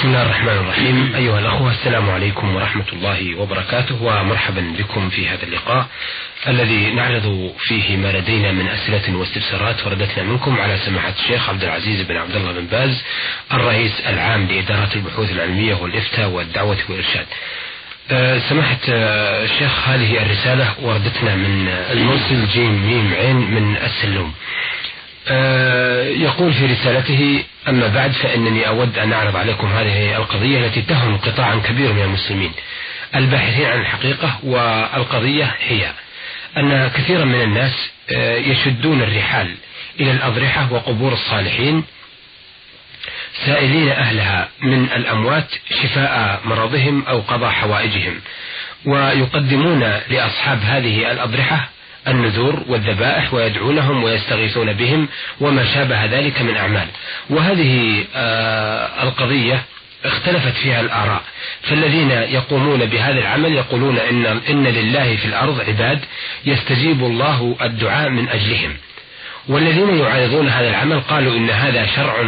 بسم الله الرحمن الرحيم أيها الأخوة السلام عليكم ورحمة الله وبركاته ومرحبا بكم في هذا اللقاء الذي نعرض فيه ما لدينا من أسئلة واستفسارات وردتنا منكم على سماحة الشيخ عبد العزيز بن عبد الله بن باز الرئيس العام لإدارة البحوث العلمية والإفتاء والدعوة والإرشاد. أه سماحة الشيخ هذه الرسالة وردتنا من المرسل جيم ميم عين من السلوم. أه يقول في رسالته أما بعد فإنني أود أن أعرض عليكم هذه القضية التي تهم قطاعا كبير من المسلمين. الباحثين عن الحقيقة والقضية هي أن كثيرا من الناس يشدون الرحال إلى الأضرحة وقبور الصالحين سائلين أهلها من الأموات شفاء مرضهم أو قضاء حوائجهم ويقدمون لأصحاب هذه الأضرحة النذور والذبائح ويدعونهم ويستغيثون بهم وما شابه ذلك من أعمال. وهذه آه القضية اختلفت فيها الآراء. فالذين يقومون بهذا العمل يقولون إن, إن لله في الأرض عباد يستجيب الله الدعاء من أجلهم. والذين يعارضون هذا العمل قالوا إن هذا شرع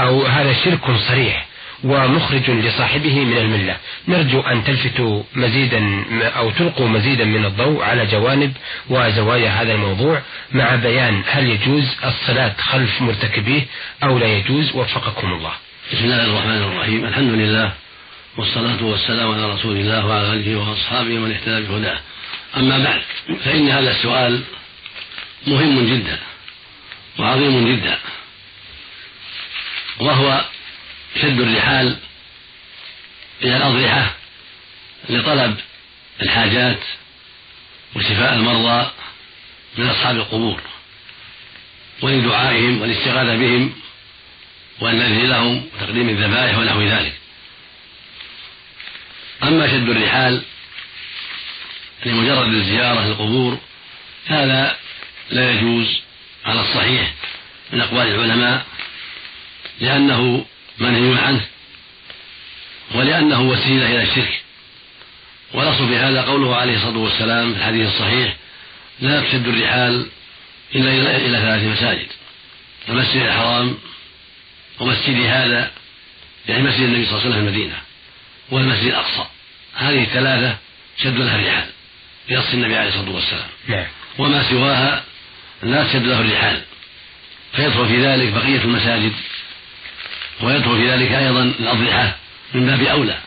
أو هذا شرك صريح. ومخرج لصاحبه من الملة. نرجو أن تلفتوا مزيدا أو تلقوا مزيدا من الضوء على جوانب وزوايا هذا الموضوع مع بيان هل يجوز الصلاة خلف مرتكبيه أو لا يجوز. وفقكم الله. بسم الله الرحمن الرحيم. الحمد لله والصلاة والسلام على رسول الله وعلى آله وأصحابه من اهتدى بهداه. أما بعد فإن هذا السؤال مهم جدا وعظيم جدا وهو شد الرحال إلى الأضرحة لطلب الحاجات وشفاء المرضى من أصحاب القبور ولدعائهم والاستغاثة بهم والنذر لهم وتقديم الذبائح ونحو ذلك. أما شد الرحال لمجرد الزيارة للقبور هذا لا يجوز على الصحيح من أقوال العلماء لأنه منهي عنه ولأنه وسيلة إلى الشرك. والأصل في هذا قوله عليه الصلاة والسلام في الحديث الصحيح لا تشد الرحال إلا إلى ثلاث مساجد المسجد الحرام ومسجدي هذا يعني مسجد النبي صلى الله عليه وسلم في المدينة والمسجد الأقصى. هذه الثلاثة شد لها الرحال بنص النبي عليه الصلاة والسلام. نعم. وما سواها لا تشد له الرحال. فيدخل في ذلك بقية المساجد ويدخل في ذلك أيضا الأضرحة من باب أولى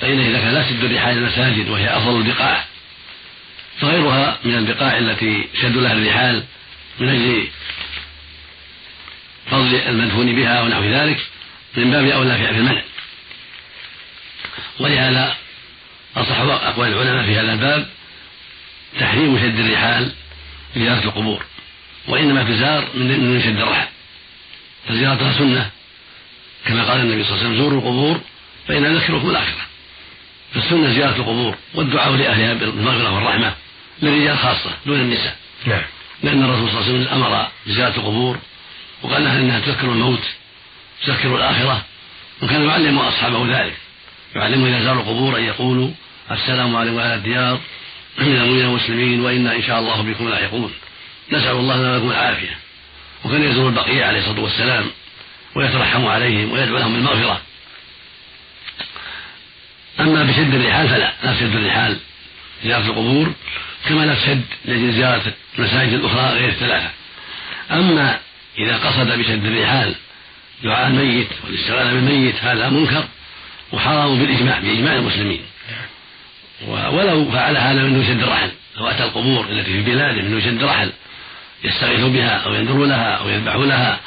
فإن إذا كان لا تشد الرحال المساجد وهي أفضل البقاع. فغيرها من البقاع التي شد لها الرحال من أجل فضل المدفون بها ونحو ذلك من باب أولى في المنع. ولهذا أصح أقوال العلماء في هذا الباب تحريم شد الرحال لزيارة القبور وإنما تزار من شد الرحل. فزيارتها سنة كما قال النبي صلى الله عليه وسلم زوروا القبور فإنها ذكركم الآخرة. فالسنة زيارة القبور والدعاء لأهلها بالمغفرة والرحمة للرجال خاصة دون النساء. نعم. لأن الرسول صلى الله عليه وسلم أمر بزيارة القبور وقال لها إنها تذكر الموت تذكر الآخرة وكان يعلم أصحابه ذلك. يعلمهم إذا زاروا القبور أن يقولوا السلام عليكم أهل الديار من المؤمنين المسلمين وإنا إن شاء الله بكم لاحقون. نسأل الله لنا ولكم العافية. وكان يزور البقيع عليه الصلاة والسلام ويترحم عليهم ويدعو لهم بالمغفرة. أما بشد الرحال فلا لا تشد الرحال زيارة القبور كما لا تشد لأجل زيارة المساجد الأخرى غير الثلاثة. أما إذا قصد بشد الرحال دعاء الميت والاستغاثة بالميت هذا منكر وحرام بالإجماع بإجماع المسلمين. ولو فعل هذا من يشد الرحل لو أتى القبور التي في بلاده من يشد رحل يستغيث بها أو ينذر لها أو يذبح لها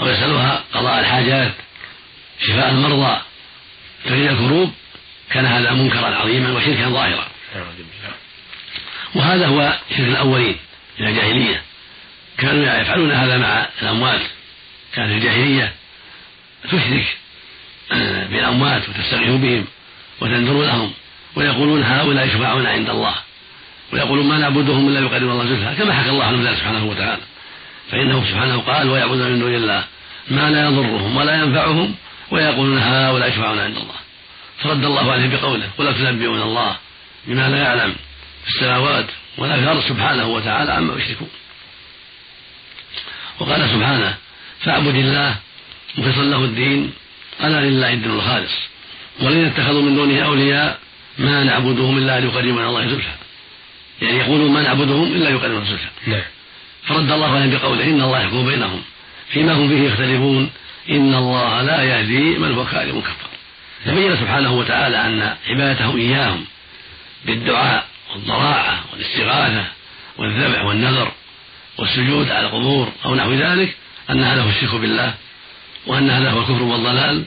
أو يسألها قضاء الحاجات شفاء المرضى تغيير الكروب كان هذا منكرا عظيما وشركا ظاهرا. وهذا هو شرك الأولين من الجاهلية. كانوا يفعلون هذا مع الأموات. كان الجاهلية تشرك بالأموات وتستغيث بهم وتنذر لهم ويقولون هؤلاء يشفعون عند الله. ويقولون ما نعبدهم إلا يقربون الله زلفى كما حكى الله عنه ذلك سبحانه وتعالى. فإنه سبحانه قال ويعبدون من دون الله ما لا يضرهم ولا ينفعهم ويقولون هؤلاء يشفعون عند الله. فرد الله عليه بقوله ولا تنبئون الله بما لا يعلم في السماوات ولا في الأرض سبحانه وتعالى عما يشركون. وقال سبحانه فاعبد الله مخلصا له الدين ألا لله الدين الخالص والذين اتخذوا من دونه أولياء ما نعبدهم إلا ليقربنا الله زلفى يعني يقولون ما نعبدهم إلا ليقربنا زلفى نعم. فرد الله عليهم بقوله إن الله يحكم بينهم فيما هم فيه يختلفون إن الله لا يهدي من هو كاذب كفر. تبين سبحانه وتعالى أن عبادتهم إياهم بالدعاء والضراعة والاستغاثة والذبح والنذر والسجود على القبور أو نحو ذلك أن هذا هو الشرك بالله وأن هذا هو الكفر والضلال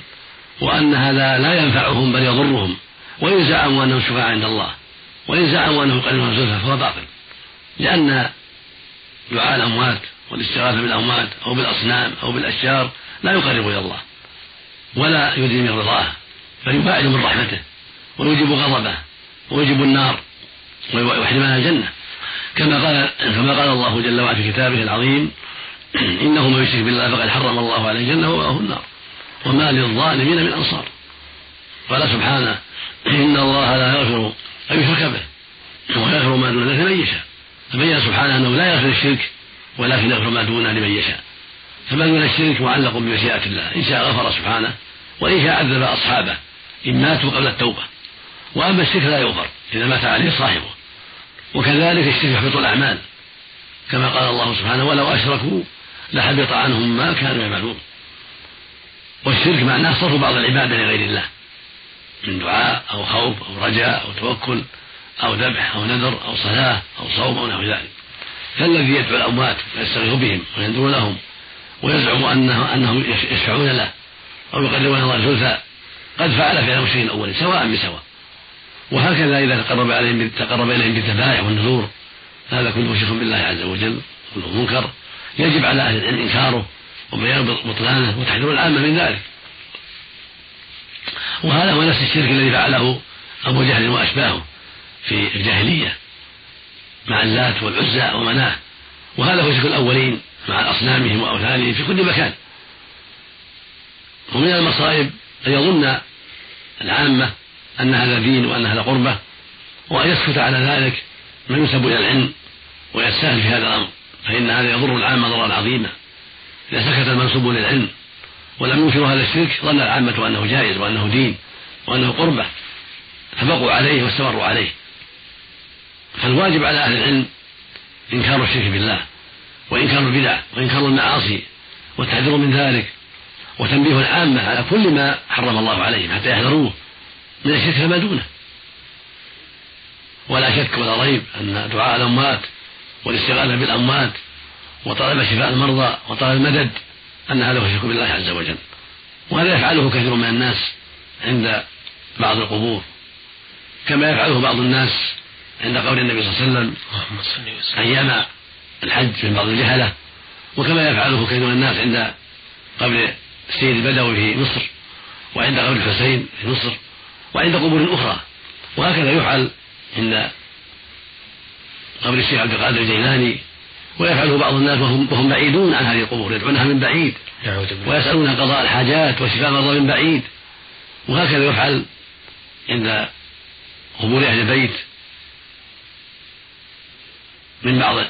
وأن هذا لا ينفعهم بل يضرهم. وإن زعموا أنهم شفعاء عند الله وإن زعموا أنهم قريبون زلفى فهو باطل. لأن دعاء الأموات والاستغاثة بالأموات أو بالأصنام أو بالأشجار لا يقرب إلى الله ولا يدري من رضاه بل يباعد من رحمته ويوجب غضبه ويوجب النار ويحرمنا الجنة. كما قال كما قال الله جل وعلا في كتابه العظيم إنه من يشرك بالله فقد حرم الله عليه الجنة ومأواه النار. وما للظالمين من أنصار. قال سبحانه إن الله لا يغفر أن يشرك به ويغفر ما دون ذلك لمن يشاء أنه لا يغفر الشرك ولكن يغفر ما دونه لمن يشاء. فما دون الشرك معلق بمشيئة الله. إن شاء غفر سبحانه وإن شاء عذب أصحابه. إن ماتوا قبل التوبة. وأما الشرك لا يغفر إذا مات عليه صاحبه. وكذلك الشرك يحبط الأعمال. كما قال الله سبحانه ولو أشركوا لحبط عنهم ما كانوا يعملون. والشرك معناه صرف بعض العبادة لغير الله. من دعاء أو خوف أو رجاء أو توكل أو ذبح أو نذر أو صلاة أو صوم أو نحو ذلك. كالذي يدعو الأموات ويستغيث بهم ويندر لهم ويزعم أنه أنهم يشفعون له أو يقربون الله زلفى. قد فعل فعل المشركين الأولين سواء بسواء وهكذا إذا تقرب عليهم تقرب إليهم بالذبائح والنذور هذا كله شرك بالله عز وجل كله منكر. يجب على أهل العلم إنكاره وبيان بطلانه وتحذير العامة من ذلك. وهذا هو نفس الشرك الذي فعله أبو جهل وأشباهه في الجاهلية. مع اللات والعزى ومناه. وهذا هو شرك الأولين مع أصنامهم وأوثانهم في كل مكان. ومن المصائب أن يظن العامة أن هذا دين وأن هذا قربة وأن يسكت على ذلك من ينسب إلى العلم ويستاهل في هذا الأمر. فإن هذا يضر العامة ضررا عظيما إذا سكت المنسوب للعلم ولم ينكر هذا الشرك ظن العامة أنه جائز وأنه دين وأنه قربة. فبقوا عليه واستمروا عليه. فالواجب على أهل العلم إنكار الشرك بالله وإنكار البدع وإنكار المعاصي والتحذير من ذلك وتنبيه العامة على كل ما حرم الله عليهم حتى يحذروه من الشرك فما دونه. ولا شك ولا ريب أن دعاء الأموات والاستغاثة بالأموات وطلب شفاء المرضى وطلب المدد أن هذا هو الشرك بالله عز وجل. وهذا يفعله كثير من الناس عند بعض القبور كما يفعله بعض الناس عند قول النبي صلى الله عليه وسلم أيام الحج من بعض الجهلة وكما يفعله كثير من الناس عند قبر السيد البدوي في مصر وعند قبر الحسين في مصر وعند قبور أخرى. وهكذا يفعل عند قبر الشيخ عبد القادر الجيلاني ويفعله بعض الناس وهم, وهم بعيدون عن هذه القبور يدعونها من بعيد. ويسألونها قضاء الحاجات وشفاء المرضى من بعيد. وهكذا يفعل عند قبور أهل البيت. من بعض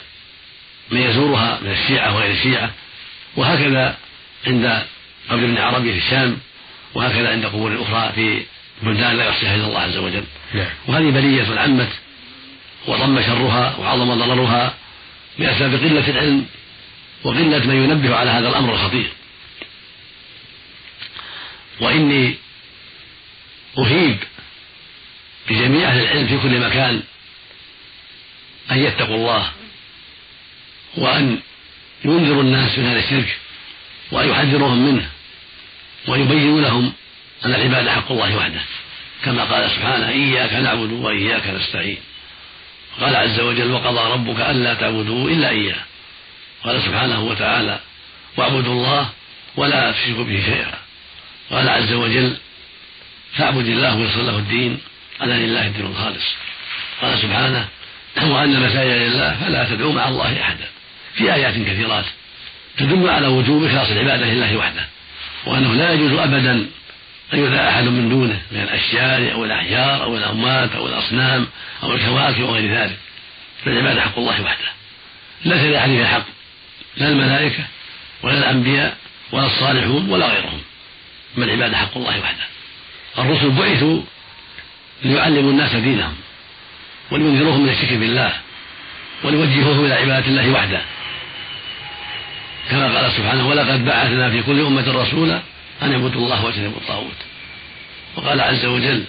من يزورها من الشيعة وغير الشيعة. وهكذا عند قبر ابن عربي في الشام وهكذا عند قبور أخرى في بلدان لا يحصيها إلا الله عز وجل. نعم. وهذه بلية عمت وضم شرها وعظم ضررها بأسباب قلة العلم وقلة من ينبه على هذا الأمر الخطير. وإني أهيب بجميع أهل العلم في كل مكان أن يتقوا الله وأن ينذروا الناس من هذا الشرك وأن يحذروهم منه وأن يبينوا لهم أن العبادة حق الله وحده. كما قال سبحانه إياك نعبد وإياك نستعين. قال عز وجل وقضى ربك ألا تعبدوا إلا إياه. قال سبحانه وتعالى واعبدوا الله ولا تشركوا به شيئا. قال عز وجل فاعبد الله ويصل له الدين ألا لله الدين الخالص. قال سبحانه وأن مساجد لله فلا تدعوا مع الله أحدا. في آيات كثيرات تدل على وجوب إخلاص العبادة لله وحده وأنه لا يجوز أبدا أن يدعى أحد من دونه من الأشجار أو الأحجار أو الأموات أو الأصنام أو الكواكب وغير ذلك. فالعبادة حق الله وحده. ليس لأحد حق لا الملائكة ولا الأنبياء ولا الصالحون ولا غيرهم. ما العبادة حق الله وحده؟ الرسل بعثوا ليعلموا الناس دينهم. ولينذروهم من الشرك بالله وليوجهوهم إلى عبادة الله وحده. كما قال سبحانه ولقد بعثنا في كل أمة رسولا أن اعبدوا الله واجتنبوا الطاغوت وقال عز وجل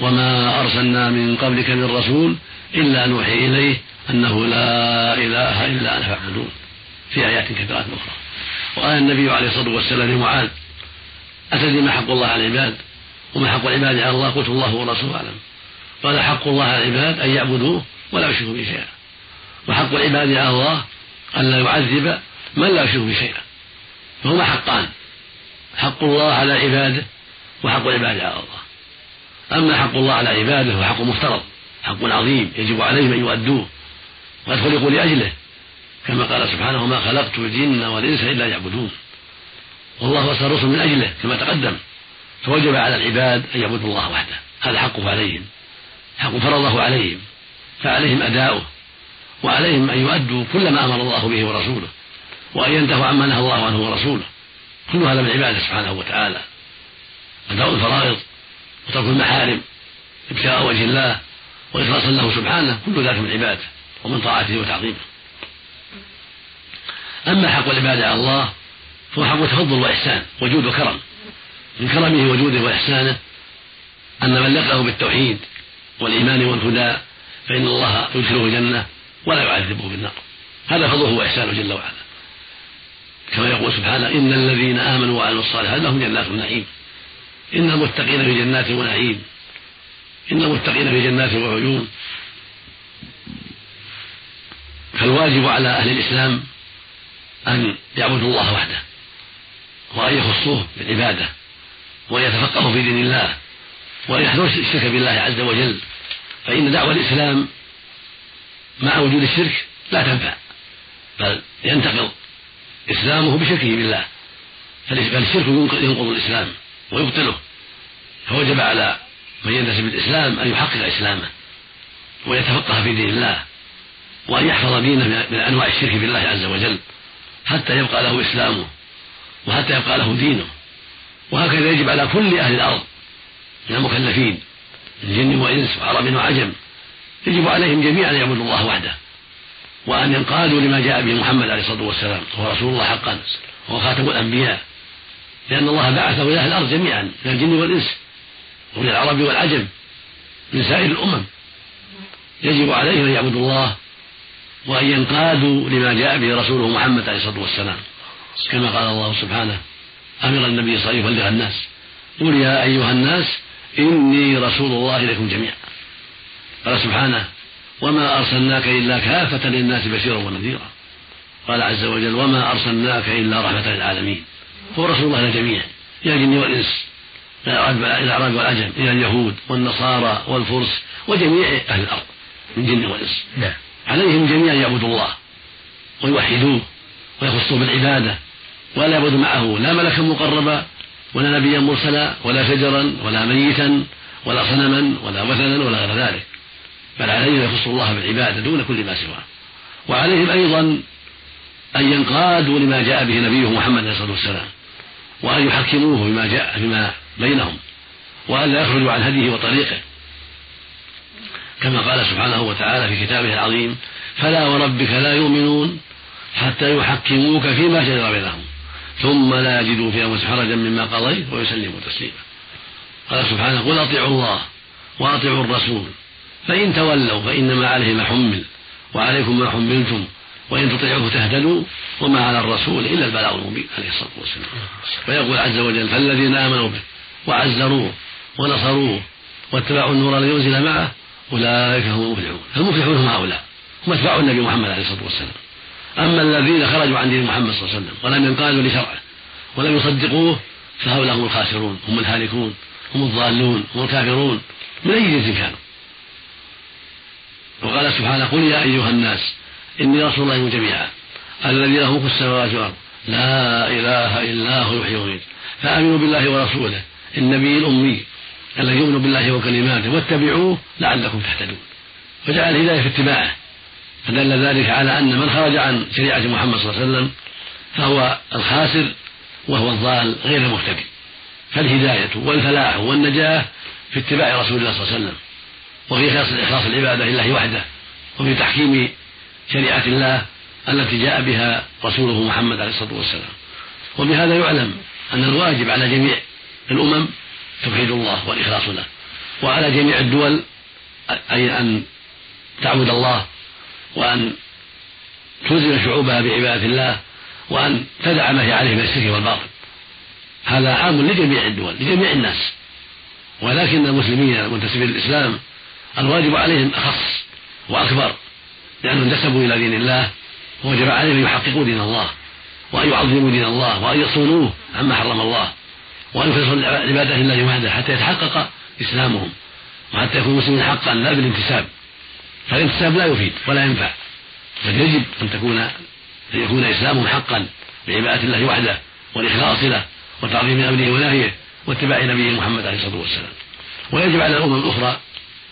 وما أرسلنا من قبلك من رسول إلا نوحي إليه أنه لا إله إلا أنا فاعبدون في آيات كثيرة أخرى. وقال النبي عليه الصلاة والسلام لمعاذ أتدري ما حق الله على العباد وما حق العباد على الله؟ قلت الله ورسوله أعلم قال حق الله على العباد أن يعبدوه ولا يشركوا به شيئا. وحق العباد على الله أن لا يعذب من لا يشرك به شيئا. فهما حقان. حق الله على عباده وحق العباد على الله. أما حق الله على عباده فهو حق مفترض حق عظيم يجب عليهم أن يؤدوه وقد خلقوا لأجله كما قال سبحانه وما خلقت الجن والإنس إلا يعبدون والله أرسل الرسل من أجله كما تقدم فوجب على العباد أن يعبدوا الله وحده. هذا حقه عليهم. حق فرضه عليهم فعليهم أداؤه وعليهم أن يؤدوا كل ما أمر الله به ورسوله وأن ينتهوا عما نهى الله عنه ورسوله. كل هذا من عباده سبحانه وتعالى. أداء الفرائض وترك المحارم ابتغاء وجه الله وإخلاصا له سبحانه كل ذلك من عباده ومن طاعته وتعظيمه. أما حق العبادة على الله فهو حق تفضل وإحسان وجود وكرم. من كرمه وجوده وإحسانه أن من لقاه بالتوحيد والإيمان والهدى فإن الله يدخله الجنة ولا يعذبه بالنار هذا فضله وإحسانه جل وعلا. كما يقول سبحانه إن الذين آمنوا وعملوا الصالحات لهم جنات النعيم. إن المتقين في جنات ونعيم. إن المتقين في جنات وعيون. فالواجب على أهل الإسلام أن يعبدوا الله وحده وأن يخصوه بالعبادة وأن يتفقهوا في دين الله. وأن يحذروا الشرك بالله عز وجل. فإن دعوة الإسلام مع وجود الشرك لا تنفع بل ينتقض إسلامه بشركه بالله. فالشرك ينقض الإسلام ويبطله. فوجب على من ينتسب الإسلام أن يحقق إسلامه ويتفقه في دين الله وأن يحفظ دينه من أنواع الشرك بالله عز وجل حتى يبقى له إسلامه وحتى يبقى له دينه. وهكذا يجب على كل أهل الأرض من المكلفين من جن وإنس وعرب وعجم يجب عليهم جميعا أن يعبدوا الله وحده وأن ينقادوا لما جاء به محمد عليه الصلاة والسلام وهو رسول الله حقا وهو خاتم الأنبياء لأن الله بعثه إلى أهل الأرض جميعا من الجن والإنس ومن العرب والعجم من سائر الأمم. يجب عليهم أن يعبدوا الله وأن ينقادوا لما جاء به رسوله محمد عليه الصلاة والسلام. كما قال الله سبحانه أمر النبي صلى الله عليه وسلم يبلغ الناس. قل يا أيها الناس إني رسول الله إليكم جميعا. قال سبحانه وما أرسلناك إلا كافة للناس بشيرا ونذيرا. قال عز وجل وما أرسلناك إلا رحمة للعالمين. هو رسول الله للجميع إلى الجن والإنس إلى الأعراب والعجم إلى اليهود والنصارى والفرس وجميع أهل الأرض من جن وإنس. نعم. عليهم جميعا يعبدوا الله ويوحدوه ويخصوه بالعبادة ولا يعبد معه لا ملكا مقربا ولا نبيا مرسلا ولا شجرا ولا ميتا ولا صنما ولا وثنا ولا غير ذلك. بل عليهم يخص الله بالعبادة دون كل ما سواه. وعليهم أيضا أن ينقادوا لما جاء به نبيه محمد عليه الصلاة والسلام وأن يحكموه بما جاء فيما بينهم وأن لا يخرجوا عن هديه وطريقه. كما قال سبحانه وتعالى في كتابه العظيم فلا وربك لا يؤمنون حتى يحكموك فيما شجر بينهم. ثم لا يجدوا في انفسهم حرجا مما قضيت ويسلموا تسليما. قال سبحانه قل أطيعوا الله وأطيعوا الرسول فإن تولوا فإنما عليه ما حمل وعليكم ما حملتم وإن تطيعوه تهتدوا وما على الرسول إلا البلاغ المبين عليه الصلاة والسلام. ويقول عز وجل فالذين آمنوا به وعزروه ونصروه واتبعوا النور الذي انزل معه أولئك هم المفلحون. المفلحون هم هؤلاء هم أتباع النبي محمد عليه الصلاة والسلام. أما الذين خرجوا عن دين محمد صلى الله عليه وسلم ولم ينقادوا لشرعه ولم يصدقوه فهؤلاء هم الخاسرون هم الهالكون هم الضالون هم الكافرون. من أي جنس كانوا؟ وقال سبحانه قل يا أيها الناس إني رسول الله جميعا الذي له ملك السماوات والأرض. لا إله إلا هو يحيي ويميت فآمنوا بالله ورسوله. النبي الأمي الذي يؤمن بالله وكلماته واتبعوه لعلكم تهتدون. وجعل الهداية في اتباعه. فدل ذلك على أن من خرج عن شريعة محمد صلى الله عليه وسلم فهو الخاسر وهو الضال غير المهتدي. فالهداية والفلاح والنجاة في اتباع رسول الله صلى الله عليه وسلم وفي إخلاص العبادة لله وحده وفي تحكيم شريعة الله التي جاء بها رسوله محمد عليه الصلاة والسلام. وبهذا يعلم أن الواجب على جميع الأمم توحيد الله والإخلاص له وعلى جميع الدول أي أن تعبد الله وأن تلزم شعوبها بعبادة الله وأن تدع ما هي عليه من الشرك والباطل. هذا عام لجميع الدول لجميع الناس. ولكن المسلمين المنتسبين للإسلام الواجب عليهم أخص وأكبر لأنهم انتسبوا إلى دين الله ووجب عليهم أن يحققوا دين الله وأن يعظموا دين الله وأن يصونوه عما حرم الله وأن يخلصوا عبادة الله وحده حتى يتحقق إسلامهم وحتى يكونوا مسلمين حقا لا بالانتساب. فالانتساب لا يفيد ولا ينفع. بل يجب أن تكون أن يكون إسلامهم حقا بعبادة الله وحده والإخلاص له وتعظيم أمره ونهيه واتباع نبيه محمد عليه الصلاة والسلام. ويجب على الأمم الأخرى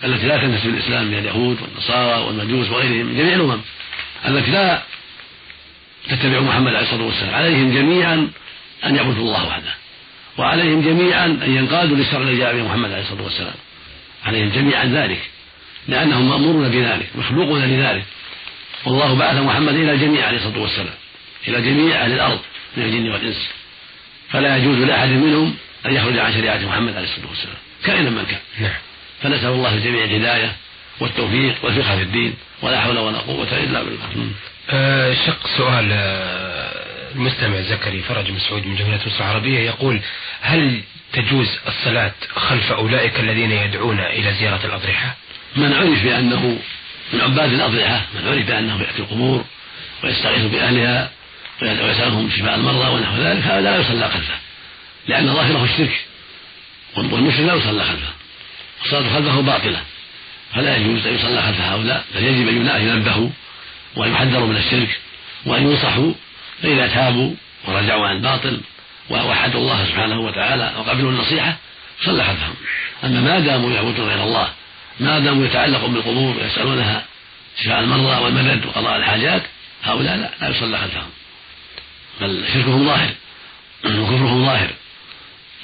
التي لا تنتسب الإسلام من اليهود والنصارى والمجوس وغيرهم من جميع الأمم التي لا تتبع محمد عليه الصلاة والسلام عليهم جميعا أن يعبدوا الله وحده وعليهم جميعا أن ينقادوا للشرع الذي جاء به محمد عليه الصلاة والسلام عليهم جميعا ذلك. لأنهم مأمورون بذلك مخلوقون لذلك. والله بعث محمد إلى الجميع عليه الصلاة والسلام إلى جميع أهل الأرض من الجن والإنس. فلا يجوز لأحد منهم أن يخرج عن شريعة محمد عليه الصلاة والسلام كائنا من كان. نعم. فنسأل الله للجميع الهداية والتوفيق والفقه في الدين ولا حول ولا قوة إلا بالله. أه شق سؤال آه، المستمع زكري فرج مسعود من جمهورية مصر العربية يقول هل تجوز الصلاة خلف أولئك الذين يدعون إلى زيارة الأضرحة؟ من عرف بأنه من عباد الأضرحة من عرف بأنه يأتي القبور ويستغيث بأهلها ويسألهم شفاء المرضى ونحو ذلك هذا لا يصلى خلفه لأن ظاهره الشرك والمشرك لا يصلى خلفه الصلاة خلفه باطلة فلا يجوز أن يصلى خلف هؤلاء بل يجب أن ينبهوا وأن يحذروا من الشرك وأن ينصحوا فإذا تابوا ورجعوا عن الباطل ووحدوا الله سبحانه وتعالى وقبلوا النصيحة صلى خلفهم. أما ما داموا يعبدون غير الله ما داموا يتعلقون بالقبور ويسألونها شفاء المرضى والمدد وقضاء الحاجات هؤلاء لا, لا يصلى خلفهم. بل شركهم ظاهر وكفرهم ظاهر.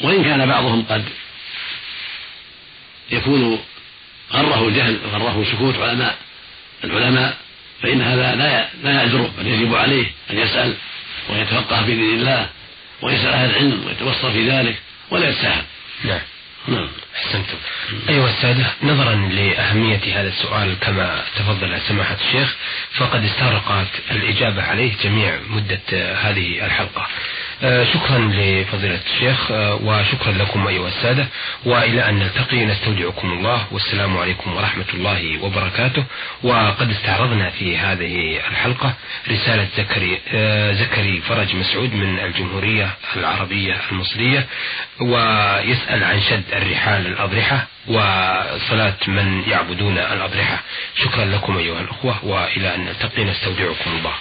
وإن كان بعضهم قد يكون غره الجهل غره سكوت علماء العلماء فإن هذا لا لا يعذره بل يجب عليه أن يسأل ويتفقه في دين الله ويسأل أهل العلم ويتوصى في ذلك ولا يتساهل نعم. نعم. أحسنتم. أيها السادة نظرا لأهمية هذا السؤال كما تفضل سماحة الشيخ فقد استغرقت الإجابة عليه جميع مدة هذه الحلقة. شكرا لفضيلة الشيخ آه، وشكرا لكم أيها السادة وإلى أن نلتقي نستودعكم الله والسلام عليكم ورحمة الله وبركاته. وقد استعرضنا في هذه الحلقة رسالة زكري, آه، زكري فرج مسعود من الجمهورية العربية المصرية ويسأل عن شد الرحال الأضرحة وصلاة من يعبدون الأضرحة. شكرا لكم أيها الأخوة وإلى أن نلتقي نستودعكم الله.